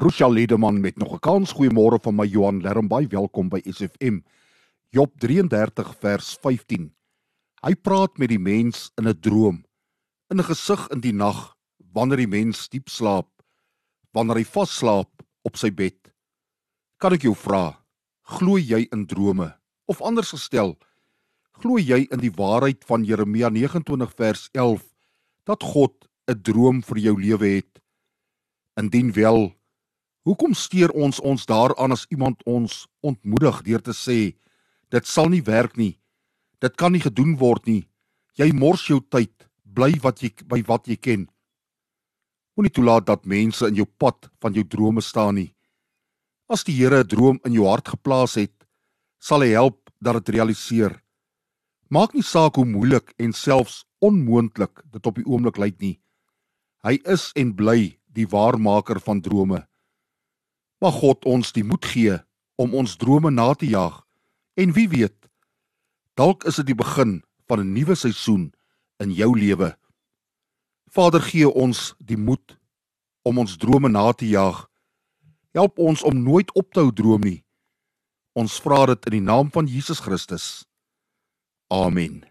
Rochelle Ledeman met nog 'n kans. Goeiemôre van my Johan Lermbay. Welkom by SFM. Job 33 vers 15. Hy praat met die mens in 'n droom, in 'n gesig in die nag, wanneer die mens diep slaap, wanneer hy vasslaap op sy bed. Kan ek jou vra, glo jy in drome? Of anders gestel, glo jy in die waarheid van Jeremia 29 vers 11 dat God 'n droom vir jou lewe het? Indien wel, Hoekom steur ons ons daaraan as iemand ons ontmoedig deur te sê dit sal nie werk nie. Dit kan nie gedoen word nie. Jy mors jou tyd. Bly wat jy by wat jy ken. Moenie toelaat dat mense in jou pad van jou drome staan nie. As die Here 'n droom in jou hart geplaas het, sal hy help dat dit realiseer. Maak nie saak hoe moeilik en selfs onmoontlik dit op die oomblik lyk nie. Hy is en bly die waarmaker van drome. Mag God ons die moed gee om ons drome na te jaag. En wie weet, dalk is dit die begin van 'n nuwe seisoen in jou lewe. Vader gee ons die moed om ons drome na te jaag. Help ons om nooit op te hou droom nie. Ons vra dit in die naam van Jesus Christus. Amen.